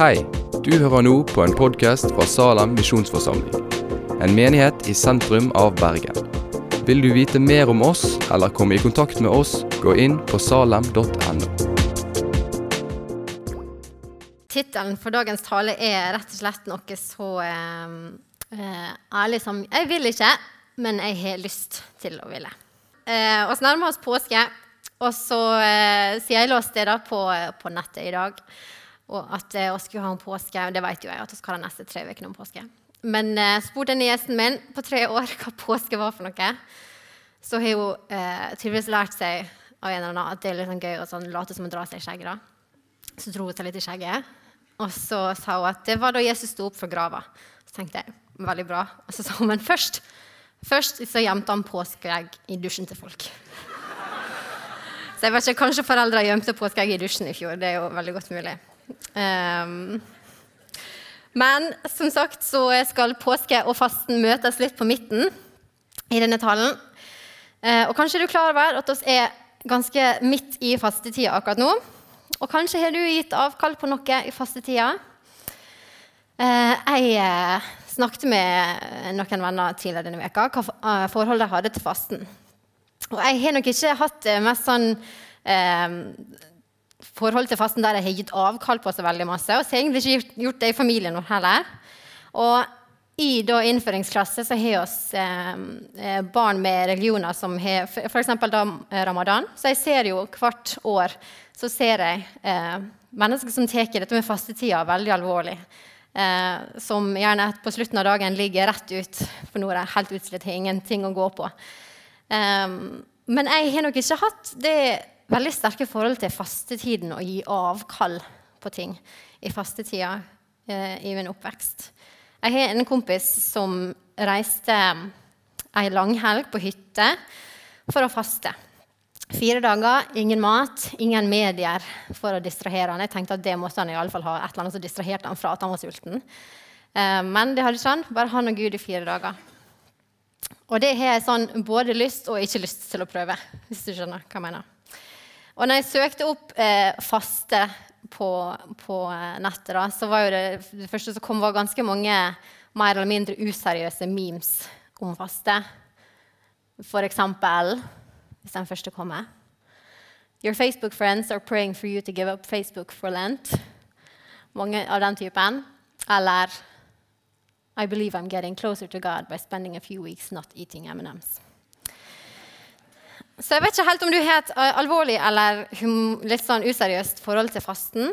Hei, du hører nå på en podkast fra Salem misjonsforsamling. En menighet i sentrum av Bergen. Vil du vite mer om oss eller komme i kontakt med oss, gå inn på salem.no. Tittelen for dagens tale er rett og slett noe så eh, eh, ærlig som Jeg vil ikke, men jeg har lyst til å ville. Eh, så nærmer oss påske, og så eh, sier jeg låst det da på, på, nettet i dag. Og at eh, vi skulle ha en påske, og det vet jo jeg at vi skal ha de neste tre ukene om påske. Men eh, spurte gjesten min på tre år hva påske var for noe. Så har hun eh, tydeligvis lært seg av en eller annen at det er litt sånn gøy å sånn, late som å dra seg i skjegget. Så dro hun seg litt i skjegget. Og så sa hun at det var da Jesus sto opp fra grava. Så tenkte jeg, veldig bra. Og så sa hun men først, først så gjemte han påskeegg i dusjen til folk. Så jeg vet ikke, Kanskje foreldre gjemte påskeegg i dusjen i fjor. Det er jo veldig godt mulig. Um, men som sagt så skal påske og fasten møtes litt på midten i denne talen. Uh, og kanskje er du klar over at vi er ganske midt i fastetida akkurat nå. Og kanskje har du gitt avkall på noe i fastetida. Jeg uh, snakket med noen venner tidligere denne veka hva forholdet forhold de hadde til fasten. Og jeg har nok ikke hatt det mest sånn eh, forhold til fasten der jeg har gitt avkall på så veldig masse. Og så har jeg egentlig ikke gjort det i familien vår heller. Og i da innføringsklasse så har vi eh, barn med religioner som har f.eks. ramadan. Så jeg ser jo hvert år så ser jeg eh, mennesker som tar dette med fastetida veldig alvorlig. Eh, som gjerne på slutten av dagen ligger rett ut, for nå er jeg helt utslitt, har ingenting å gå på. Eh, men jeg har nok ikke hatt det veldig sterke forhold til fastetiden og gi avkall på ting i fastetida eh, i min oppvekst. Jeg har en kompis som reiste ei langhelg på hytte for å faste. Fire dager, ingen mat, ingen medier for å distrahere han. Jeg tenkte at det måtte han i alle fall ha et eller annet som distraherte han fra at han var sulten. Eh, men det hadde ikke han. Bare han og Gud i fire dager. Og det har jeg sånn både lyst og ikke lyst til å prøve. hvis du skjønner hva jeg mener. Og når jeg søkte opp eh, faste på, på eh, nettet, da, så var det, det første som kom, var ganske mange mer eller mindre useriøse memes om faste. For eksempel hvis den første kommer. Your Facebook friends are praying for you to give up Facebook for Lent. Mange av den typen. Eller I believe I'm getting closer to God by spending a few weeks not eating M&M's. Så jeg vet ikke helt om du har et eh, alvorlig eller litt sånn useriøst forhold til fasten.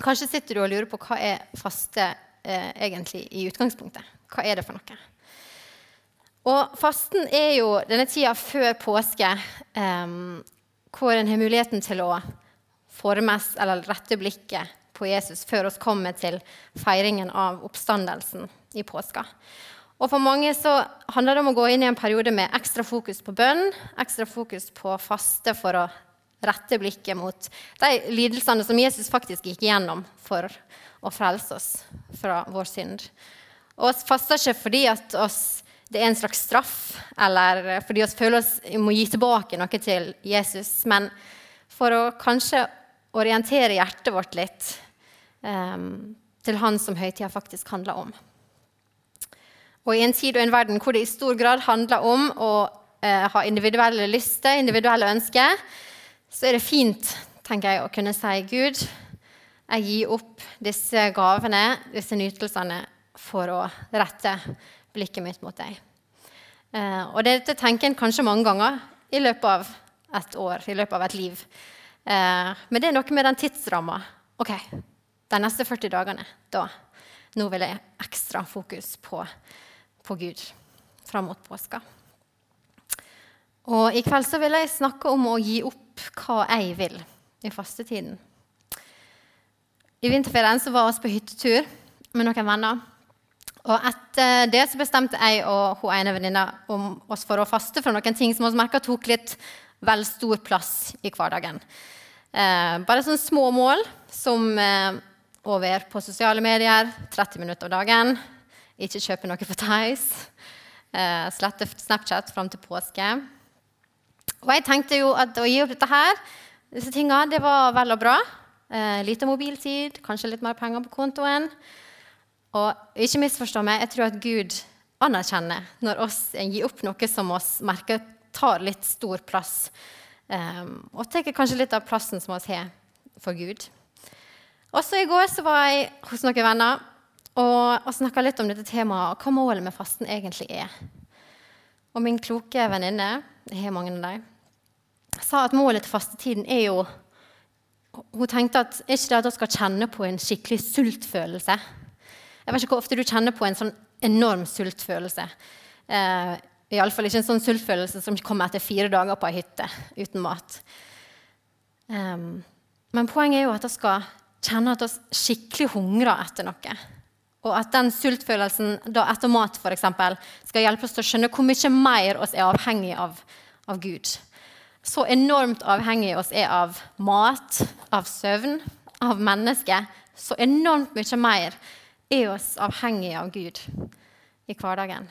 Kanskje sitter du og lurer på hva er faste eh, egentlig i utgangspunktet. Hva er det for noe? Og fasten er jo denne tida før påske eh, hvor en har muligheten til å formes eller rette blikket på Jesus før vi kommer til feiringen av oppstandelsen i påska. Og For mange så handler det om å gå inn i en periode med ekstra fokus på bønn, ekstra fokus på faste for å rette blikket mot de lidelsene som Jesus faktisk gikk gjennom for å frelse oss fra vår synd. Og vi faster ikke fordi oss det er en slags straff, eller fordi vi føler oss må gi tilbake noe til Jesus, men for å kanskje orientere hjertet vårt litt um, til han som høytida faktisk handler om. Og I en tid og en verden hvor det i stor grad handler om å eh, ha individuelle lyster, individuelle ønsker, så er det fint tenker jeg, å kunne si Gud, jeg gir opp disse gavene, disse nytelsene, for å rette blikket mitt mot deg. Eh, og dette tenker en kanskje mange ganger i løpet av et år, i løpet av et liv. Eh, men det er noe med den tidsramma. Ok, de neste 40 dagene, da Nå vil jeg ekstra fokus på, på Gud fram mot påska. Og i kveld så vil jeg snakke om å gi opp hva jeg vil i fastetiden. I vinterferien så var vi på hyttetur med noen venner. Og etter det så bestemte jeg og hun ene venninna oss for å faste fra noen ting som vi merka tok litt vel stor plass i hverdagen. Eh, bare sånne små mål som eh, over på sosiale medier 30 minutter av dagen. Ikke kjøpe noe for Tice. Uh, slette Snapchat fram til påske. Og jeg tenkte jo at å gi opp dette her, disse tingene, det var vel og bra. Uh, lite mobiltid, kanskje litt mer penger på kontoen. Og ikke misforstå meg, jeg tror at Gud anerkjenner når oss gir opp noe som oss merker tar litt stor plass. Um, og tar kanskje litt av plassen som vi har for Gud. Også i går så var jeg hos noen venner og, og snakka litt om dette temaet, hva målet med fasten egentlig er. Og min kloke venninne, jeg har mange av dem, sa at målet til fastetiden er jo Hun tenkte at ikke det at hun skal kjenne på en skikkelig sultfølelse. Jeg vet ikke hvor ofte du kjenner på en sånn enorm sultfølelse. Eh, Iallfall ikke en sånn sultfølelse som kommer etter fire dager på ei hytte uten mat. Um, men poenget er jo at vi skal kjenne at vi skikkelig hungrer etter noe. Og at den sultfølelsen da etter mat for eksempel, skal hjelpe oss til å skjønne hvor mye mer oss er avhengig av, av Gud. Så enormt avhengig oss er av mat, av søvn, av mennesker. Så enormt mye mer er oss avhengig av Gud i hverdagen.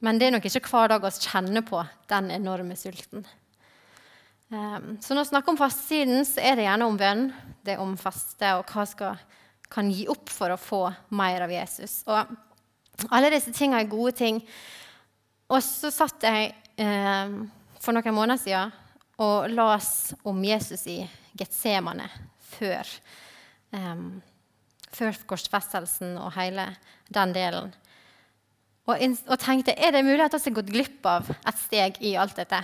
Men det er nok ikke hver dag vi kjenner på den enorme sulten. Um, så når vi snakker om fastsiden, så er det gjerne om bønn. Det er om faste og hva skal kan gi opp for å få mer av Jesus. Og alle disse tingene er gode ting. Og så satt jeg eh, for noen måneder siden og las om Jesus i Getsemane før, eh, før korsfestelsen og hele den delen. Og, og, tenkte er det mulig at vi har gått glipp av et steg i alt dette?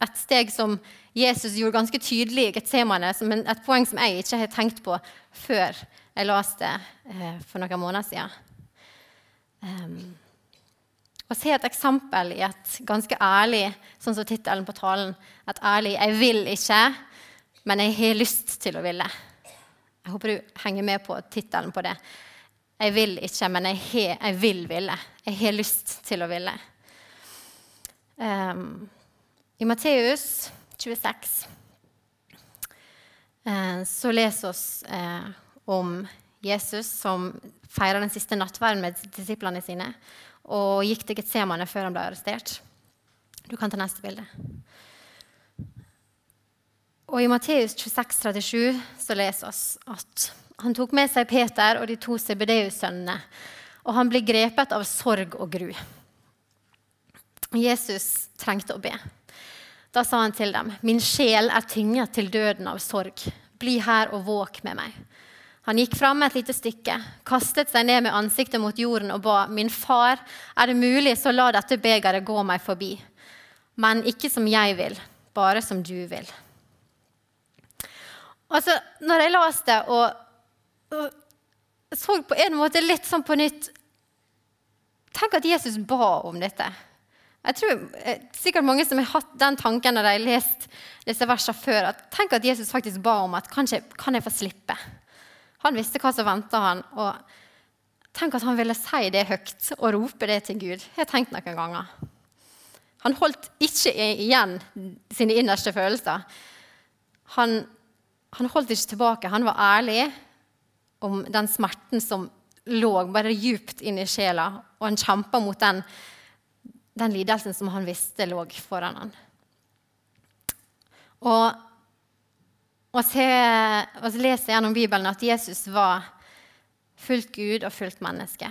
Et steg som Jesus gjorde ganske tydelig i Getsemane, et poeng som jeg ikke har tenkt på før jeg leste det eh, for noen måneder siden. Um, å se et eksempel i et ganske ærlig, sånn som tittelen på talen, et ærlig 'jeg vil ikke, men jeg har lyst til å ville'. Jeg håper du henger med på tittelen på det. Jeg vil ikke, men jeg, he, jeg vil ville. Jeg har lyst til å ville. Um, I Matteus 26 uh, så leser oss uh, om Jesus som feira den siste nattverden med disiplene sine og gikk til Getsemane før han ble arrestert. Du kan ta neste bilde. Og I Matteus 26, 37 så leser oss at han tok med seg Peter og de to CBDU-sønnene, og han ble grepet av sorg og gru. Jesus trengte å be. Da sa han til dem, 'Min sjel er tynget til døden av sorg. Bli her og våk med meg.' Han gikk fram et lite stykke, kastet seg ned med ansiktet mot jorden og ba, 'Min far, er det mulig, så la dette begeret gå meg forbi.' Men ikke som jeg vil, bare som du vil. Altså, når jeg leste det og og så på en måte litt sånn på nytt Tenk at Jesus ba om dette. Jeg tror eh, sikkert mange som har hatt den tanken når de har lest disse versene før, at tenk at Jesus faktisk ba om at kanskje kan jeg få slippe. Han visste hva som venta han. og Tenk at han ville si det høyt og rope det til Gud. Jeg har tenkt noen ganger. Han holdt ikke igjen sine innerste følelser. Han, han holdt ikke tilbake. Han var ærlig om den smerten som lå bare djupt inni sjela, og han kjempa mot den, den, lidelsen som han visste lå foran han. Og vi leser gjennom Bibelen at Jesus var fullt Gud og fullt menneske.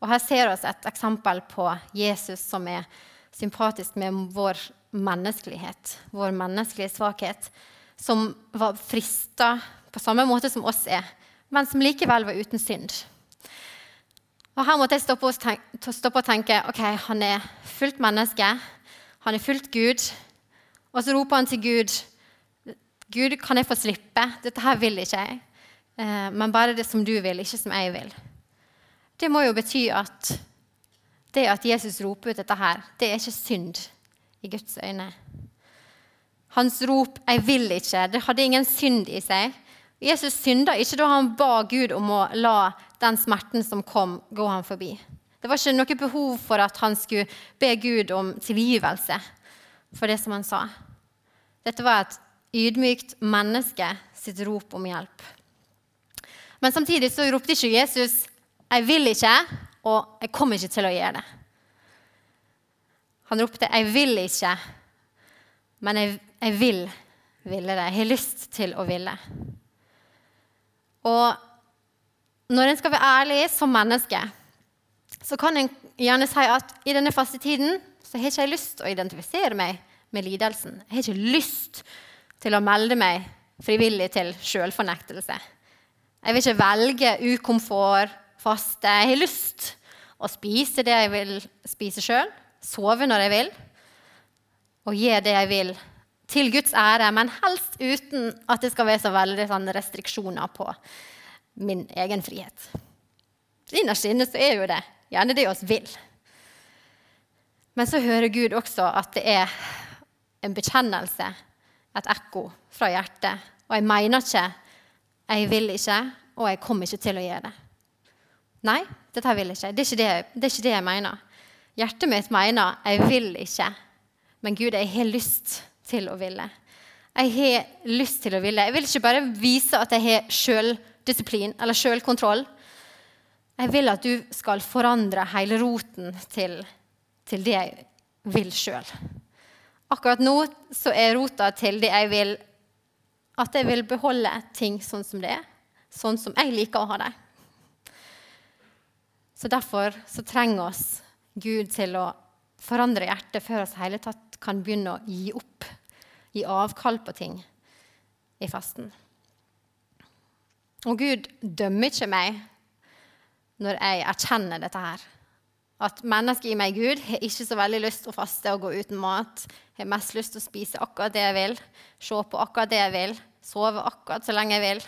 Og Her ser vi et eksempel på Jesus som er sympatisk med vår menneskelighet, vår menneskelige svakhet, som var frista på samme måte som oss er, men som likevel var uten synd. Og Her måtte jeg og, stoppe og tenke ok, han er fullt menneske, han er fullt Gud. Og så roper han til Gud Gud, kan jeg få slippe? Dette her vil ikke jeg. Eh, men bare det som du vil, ikke som jeg vil. Det må jo bety at det at Jesus roper ut dette her, det er ikke synd i Guds øyne. Hans rop 'jeg vil ikke' det hadde ingen synd i seg. Jesus synda ikke da han ba Gud om å la den smerten som kom, gå ham forbi. Det var ikke noe behov for at han skulle be Gud om tilgivelse for det som han sa. Dette var et ydmykt menneske sitt rop om hjelp. Men samtidig så ropte ikke Jesus 'Jeg vil ikke', og 'jeg kommer ikke til å gjøre det'. Han ropte 'Jeg vil ikke', men jeg, jeg vil ville det. Jeg har lyst til å ville. Og når en skal være ærlig som menneske, så kan en gjerne si at i denne fastetiden så har ikke jeg lyst til å identifisere meg med lidelsen. Jeg har ikke lyst til å melde meg frivillig til selvfornektelse. Jeg vil ikke velge ukomfort, faste. Jeg har lyst å spise det jeg vil spise sjøl, sove når jeg vil, og gi det jeg vil til Guds ære, men helst uten at det skal være så veldig sånn restriksjoner på min egen frihet. Innerst inne så er jo det gjerne det oss vil. Men så hører Gud også at det er en bekjennelse, et ekko fra hjertet. Og jeg mener ikke, jeg vil ikke, og jeg kommer ikke til å gjøre det. Nei, dette vil jeg ikke. Det er ikke det, det, er ikke det jeg mener. Hjertet mitt mener jeg vil ikke, men Gud, jeg har lyst til å ville. Jeg har lyst til å ville. Jeg vil ikke bare vise at jeg har sjøldisiplin eller sjølkontroll. Jeg vil at du skal forandre hele roten til, til det jeg vil sjøl. Akkurat nå så er rota til det jeg vil, at jeg vil beholde ting sånn som det er. Sånn som jeg liker å ha det. Så derfor så trenger oss Gud til å forandre hjertet før vi hele tatt kan begynne å gi opp, gi avkall på ting i fasten. Og Gud dømmer ikke meg når jeg erkjenner dette her. At mennesket i meg, Gud, har ikke så veldig lyst til å faste og gå uten mat. Har mest lyst til å spise akkurat det jeg vil, se på akkurat det jeg vil, sove akkurat så lenge jeg vil.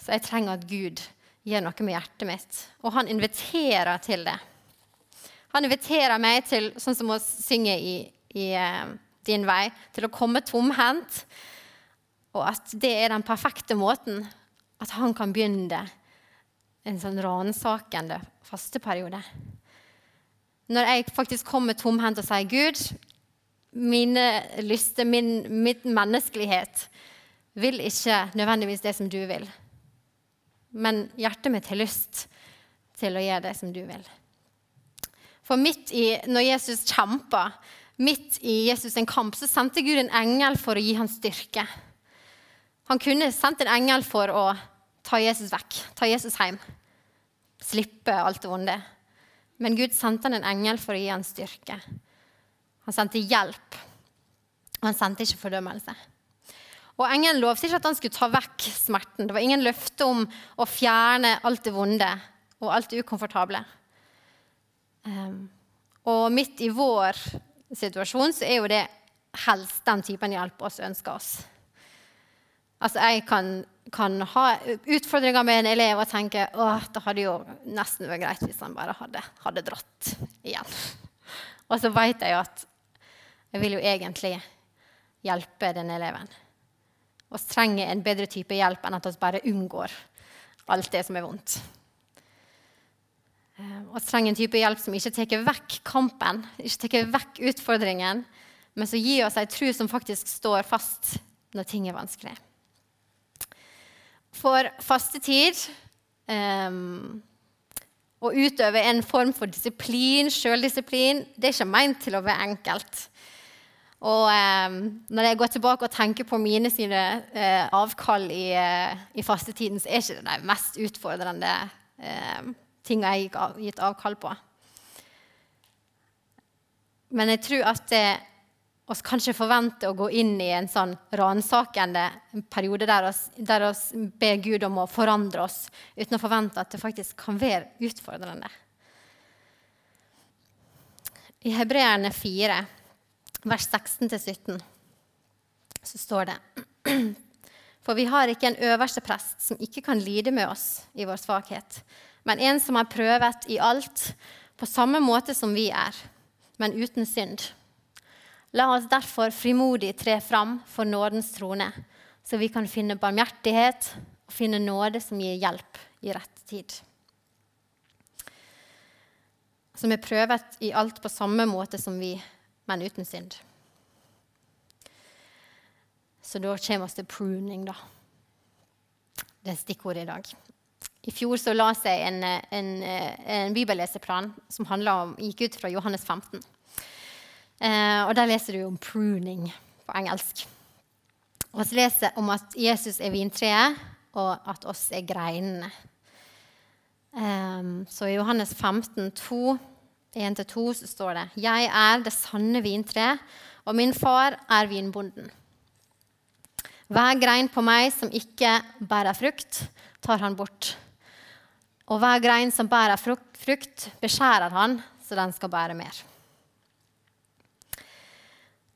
Så jeg trenger at Gud gjør noe med hjertet mitt. Og han inviterer til det. Han inviterer meg til, sånn som å synge i, i uh, Din vei, til å komme tomhendt. Og at det er den perfekte måten at han kan begynne en sånn ransakende fasteperiode. Når jeg faktisk kommer tomhendt og sier, 'Gud, mine lyster, min, min menneskelighet, vil ikke nødvendigvis det som du vil.' Men hjertet mitt har lyst til å gjøre det som du vil. For midt i, når Jesus kjempa, midt i Jesus en kamp, så sendte Gud en engel for å gi ham styrke. Han kunne sendt en engel for å ta Jesus vekk, ta Jesus hjem. Slippe alt det vonde. Men Gud sendte han en engel for å gi han styrke. Han sendte hjelp, og han sendte ikke fordømmelse. Og Engelen lovte ikke at han skulle ta vekk smerten. Det var ingen løfte om å fjerne alt det vonde og alt det ukomfortable. Um, og midt i vår situasjon så er jo det helst den typen hjelp oss ønsker oss. Altså, jeg kan, kan, ha utfordringer med en elev og tenke at det hadde jo nesten vært greit hvis han bare hadde, hadde dratt igjen. Og så vet jeg jo at jeg vil jo egentlig hjelpe den eleven. Vi trenger en bedre type hjelp enn at vi bare unngår alt det som er vondt. Vi eh, trenger en type hjelp som ikke tar vekk kampen, ikke tar vekk utfordringen, men som gir oss en tro som faktisk står fast når ting er vanskelig. For fastetid um, å utøve en form for disiplin, sjøldisiplin, det er ikke meint til å være enkelt. Og um, når jeg går tilbake og tenker på mine sine uh, avkall i, uh, i, fastetiden, så er ikke det de mest utfordrende uh, tinga jeg har gitt avkall på. Men jeg tror at det oss kanskje forventer å gå inn i en sånn ransakende periode der oss, der oss ber Gud om å forandre oss, uten å forvente at det faktisk kan være utfordrende. I Hebreerne 4, vers 16-17, så står det For vi har ikke en øverste prest som ikke kan lide med oss i vår svakhet, men en som har prøvet i alt på samme måte som vi er, men uten synd. La oss derfor frimodig tre fram for nådens trone, så vi kan finne barmhjertighet og finne nåde som gir hjelp i rett tid. Som er prøvet i alt på samme måte som vi, men uten synd. Så da kommer vi til pruning, da. Det er stikkordet i dag. I fjor så la jeg en, en, en bibelleseplan som om, gikk ut fra Johannes 15. Eh, og der leser du om pruning på engelsk. Og vi leser om at Jesus er vintreet, og at oss er greinene. Um, så i Johannes 15, 2, 1-2 så står det Jeg er det sanne vintre, og min far er vinbonden. Hver grein på meg som ikke bærer frukt, tar han bort. Og hver grein som bærer frukt, beskjærer han, så den skal bære mer.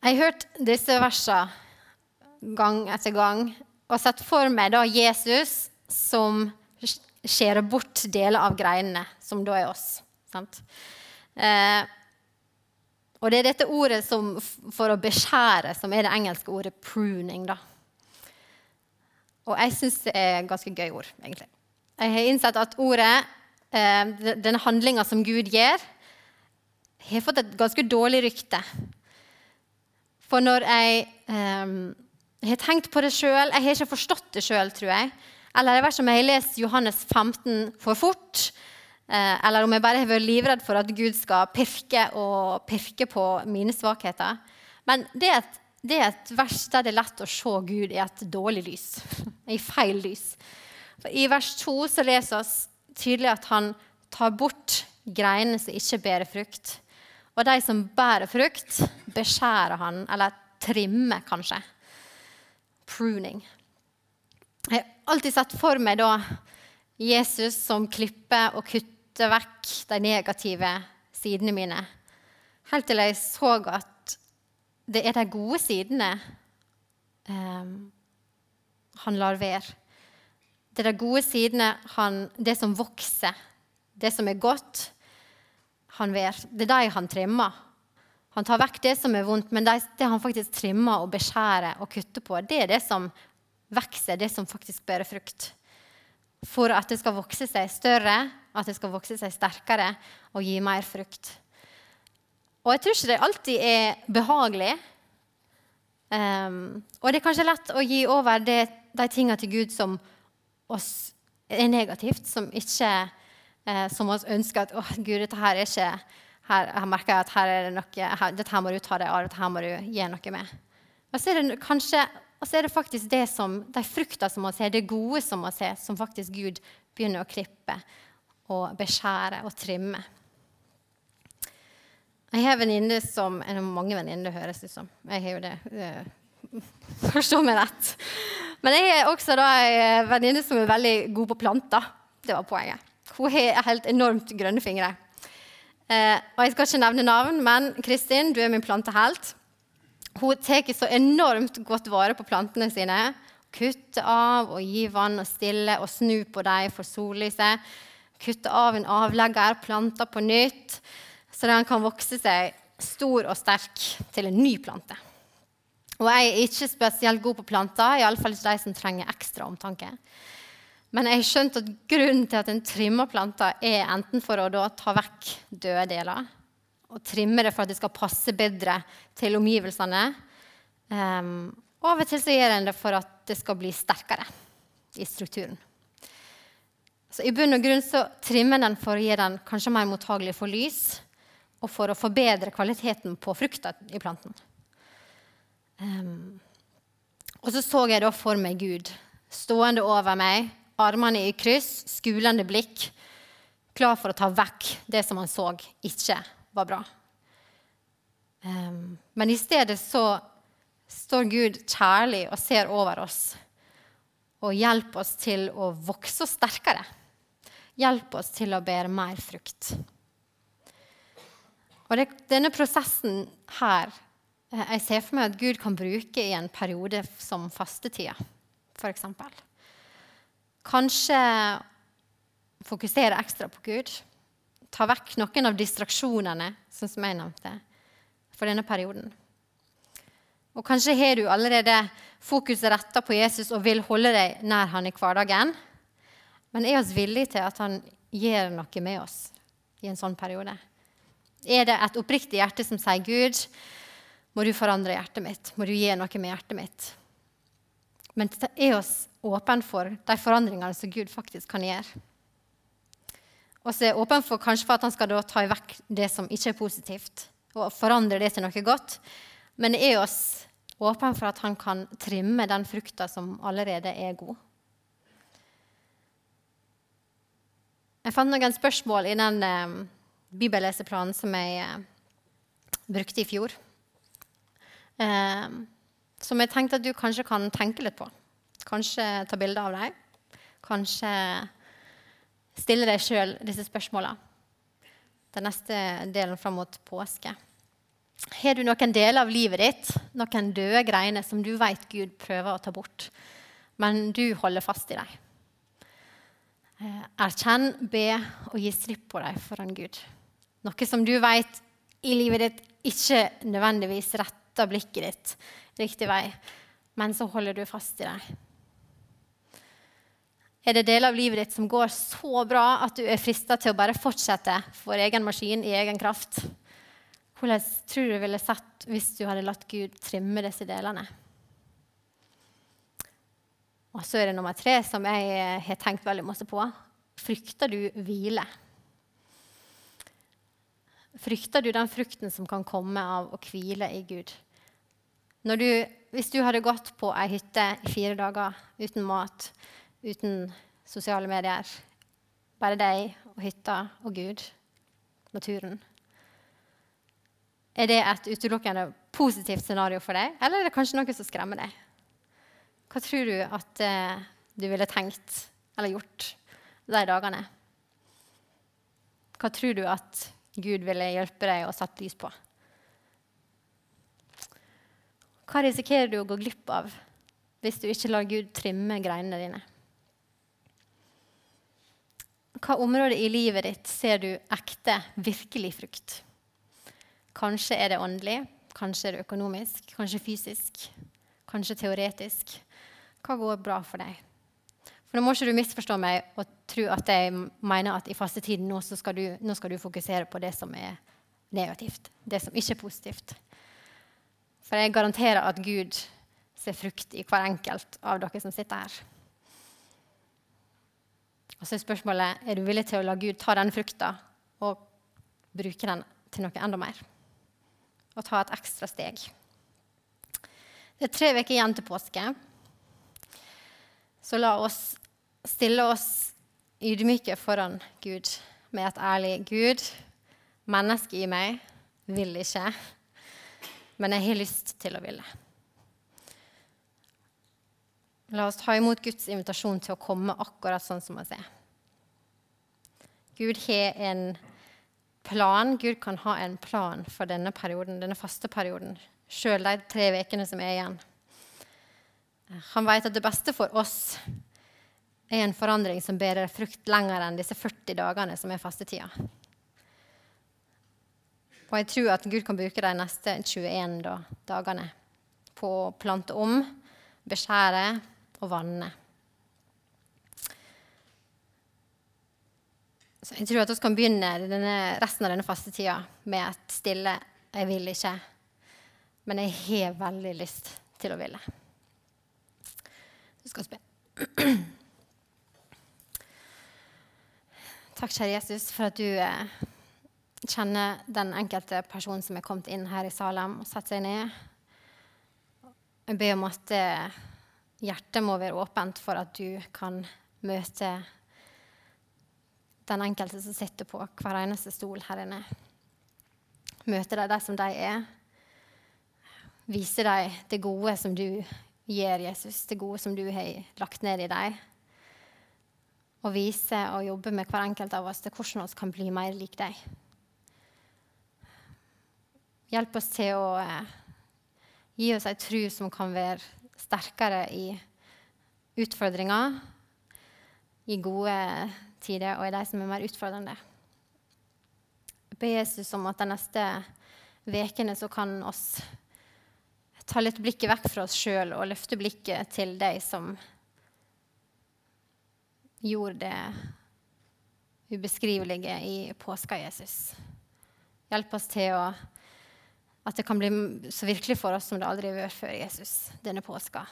Jeg har hørt disse versene gang etter gang og sett for meg da Jesus som skjærer bort deler av greinene, som da er oss. Eh, og det er dette ordet som, for å beskjære som er det engelske ordet 'pruning'. da. Og jeg syns det er et ganske gøy ord, egentlig. Jeg har innsett at ordet, eh, denne handlinga som Gud gjør, har fått et ganske dårlig rykte. For når jeg um, har tenkt på det sjøl Jeg har ikke forstått det sjøl, tror jeg. Eller det er som jeg har lest Johannes 15 for fort. Eh, eller om jeg bare har vært livredd for at Gud skal pirke og pirke på mine svakheter. Men det er, et, det er et vers der det er lett å se Gud i et dårlig lys. I feil lys. For I vers 2 så leser vi tydelig at han tar bort greinene som ikke bærer frukt. Og de som bærer frukt, beskjærer han, eller trimmer, kanskje. Pruning. Jeg har alltid sett for meg da Jesus som klipper og kutter vekk de negative sidene mine. Helt til jeg så at det er de gode sidene um, han lar være. Det er de gode sidene, han, det som vokser, det som er godt, han ver. Det er de han trimmer. Han tar vekk det som er vondt, men det, det han faktisk trimmer og beskjærer og kutter på, det er det som vokser, det som faktisk bærer frukt for at det skal vokse seg større, at det skal vokse seg sterkere og gi mer frukt. Og jeg tror ikke det alltid er behagelig. Um, og det er kanskje lett å gi over det, de tingene til Gud som oss er negativt, som ikke eh, som oss ønsker at å, Gud, dette her er ikke her, her merker at her er det noe, her, dette her må du ta deg av, dette her må du gjøre noe med. Og så er det kanskje og så er det faktisk det som, de frukta som vi ser, det gode som vi ser, som faktisk Gud begynner å klippe og beskjære og trimme. Jeg har venninner som er det Mange venninner, det høres ut som. Jeg har jo det. Forstå meg rett. Men jeg har også da en venninne som er veldig god på planter. Det var poenget. Hun har helt enormt grønne fingre. Eh, og Jeg skal ikke nevne navn, men Kristin, du er min plantehelt. Hun tar så enormt godt vare på plantene sine. Kutter av og gir vann og stille og snur på dem for sollyset. Kutter av en avlegger, planter på nytt, så den kan vokse seg stor og sterk til en ny plante. Og jeg er ikke spesielt god på planter, iallfall ikke de som trenger ekstra omtanke. Men jeg har skjønt at grunnen til at en trimmer planter, er enten for å ta vekk døde deler, og trimme det for at det skal passe bedre til omgivelsene. Um, og av og til så gjør en det for at det skal bli sterkere i strukturen. Så I bunn og grunn så trimmer den for å gjøre den kanskje mer mottagelig for lys, og for å forbedre kvaliteten på frukta i planten. Um, og så så jeg da for meg Gud stående over meg, armene i kryss, skulende blikk, klar for å ta vekk det som han så ikke var bra. Um, men i stedet så står Gud kjærlig og ser over oss og hjelper oss til å vokse sterkere. Hjelper oss til å bære mer frukt. Og det, denne prosessen her eh, jeg ser for meg at Gud kan bruke i en periode som fastetida, f.eks. Kanskje fokusere ekstra på Gud ta vekk noen av distraksjonene, sånn som jeg nevnte, for denne perioden. Og kanskje har du allerede fokuset retta på Jesus og vil holde deg nær han i hverdagen. Men er vi villige til at han gjør noe med oss i en sånn periode? Er det et oppriktig hjerte som sier, 'Gud, må du forandre hjertet mitt. Må du gi noe med hjertet mitt.' Men er oss åpne for de forandringene som Gud faktisk kan gjøre? Og så er åpen for kanskje for at han skal ta vekk det som ikke er positivt, og forandre det til noe godt. Men er oss Åpen for at han kan trimme den frukta som allerede er god. Jeg fant noen spørsmål i den eh, bibelleseplanen som jeg eh, brukte i fjor. Eh, som jeg tenkte at du kanskje kan tenke litt på. Kanskje ta bilde av deg. Kanskje stille deg sjøl disse spørsmåla. Den neste delen fram mot påske. Har du noen deler av livet ditt, noen døde greiner som du vet Gud prøver å ta bort, men du holder fast i dem? Eh, erkjenn, be og gi slipp på dem foran Gud. Noe som du vet i livet ditt ikke nødvendigvis retter blikket ditt riktig vei, men så holder du fast i deg. Er det deler av livet ditt som går så bra at du er frista til å bare fortsette for egen maskin i egen kraft? Hvordan tror du det ville sett hvis du hadde latt Gud trimme disse delene? Og så er det nummer tre, som jeg har tenkt veldig masse på. Frykter du hvile? Frykter du den frukten som kan komme av å hvile i Gud? Du, hvis du hadde gått på ei hytte i fire dager uten mat, uten sosiale medier, bare deg og hytta og Gud, naturen er det et utelukkende positivt scenario for deg, eller er det kanskje noe som skremmer deg? Hva tror du at eh, du ville tenkt eller gjort de dagene? Hva tror du at Gud ville hjelpe deg å sette lys på? Hva risikerer du å gå glipp av hvis du ikke lar Gud trimme greinene dine? Hva område i livet ditt ser du ekte, virkelig frukt? Kanskje er det åndelig, kanskje er det økonomisk, kanskje fysisk, kanskje teoretisk. Hva går bra for deg? For Nå må ikke du misforstå meg og tro at jeg mener at i fastetiden nå, skal du, nå skal du fokusere på det som er negativt, det som ikke er positivt. For jeg garanterer at Gud ser frukt i hver enkelt av dere som sitter her. Og så er spørsmålet er du villig til å la Gud ta den frukta og bruke den til noe enda mer og ta et ekstra steg. Det er tre uker igjen til påske. Så la oss stille oss ydmyke foran Gud med et ærlig Gud. Mennesket i meg vil ikke, men jeg har lyst til å ville. La oss ta imot Guds invitasjon til å komme akkurat sånn som oss er. Gud har en plan. Gud kan ha en plan for denne perioden, denne faste perioden, sjøl de tre ukene som er igjen. Han vet at det beste for oss er en forandring som bærer frukt lenger enn disse 40 dagene som er fastetida. Og jeg tror at Gud kan bruke de neste 21 dagene på å plante om, beskjære og vanne. Så jeg tror at vi kan begynne denne, resten av denne fastetida med et stille 'jeg vil ikke', men jeg har veldig lyst til å ville. Så skal spørre. Takk, kjære Jesus, for at du eh, kjenner den enkelte personen som er kommet inn her i Salem og satt seg ned. Jeg ber om at eh, hjertet må være åpent for at du kan møte den enkelte som sitter på hver eneste stol her inne. Møte dem der som de er. Vise dem det gode som du gir, Jesus, det gode som du har lagt ned i dem. Og vise og jobbe med hver enkelt av oss til hvordan vi kan bli mer lik deg. Hjelp oss til å eh, gi oss ei tru som kan være sterkere i utfordringer, i gode tider og i de som er mer utfordrende. Ber Jesus om at de neste ukene så kan oss ta litt blikket vekk fra oss sjøl og løfte blikket til de som gjorde det ubeskrivelige i påska, Jesus. Hjelp oss til å, at det kan bli så virkelig for oss som det aldri har vært før Jesus, denne påska.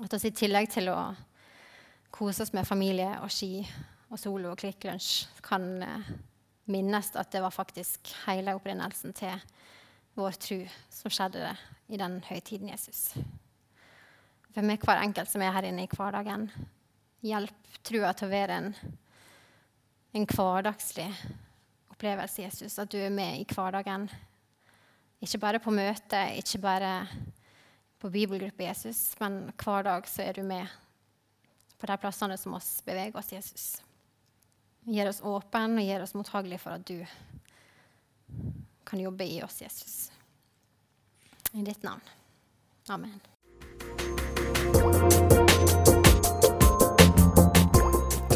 At oss i tillegg til å kose oss med familie og ski og solo og klikklunsj, kan eh, minnes at det var faktisk hele opprinnelsen til vår tro som skjedde i den høytiden, Jesus. For er hver enkelt som er her inne i hverdagen, hjelp trua til å være en, en hverdagslig opplevelse, Jesus. At du er med i hverdagen. Ikke bare på møte, ikke bare på bibelgruppe, Jesus, men hver dag så er du med på de plassene som oss beveger oss, Jesus. Gjør oss åpne og gjør oss mottagelige for at du kan jobbe i oss, Jesus. I ditt navn. Amen.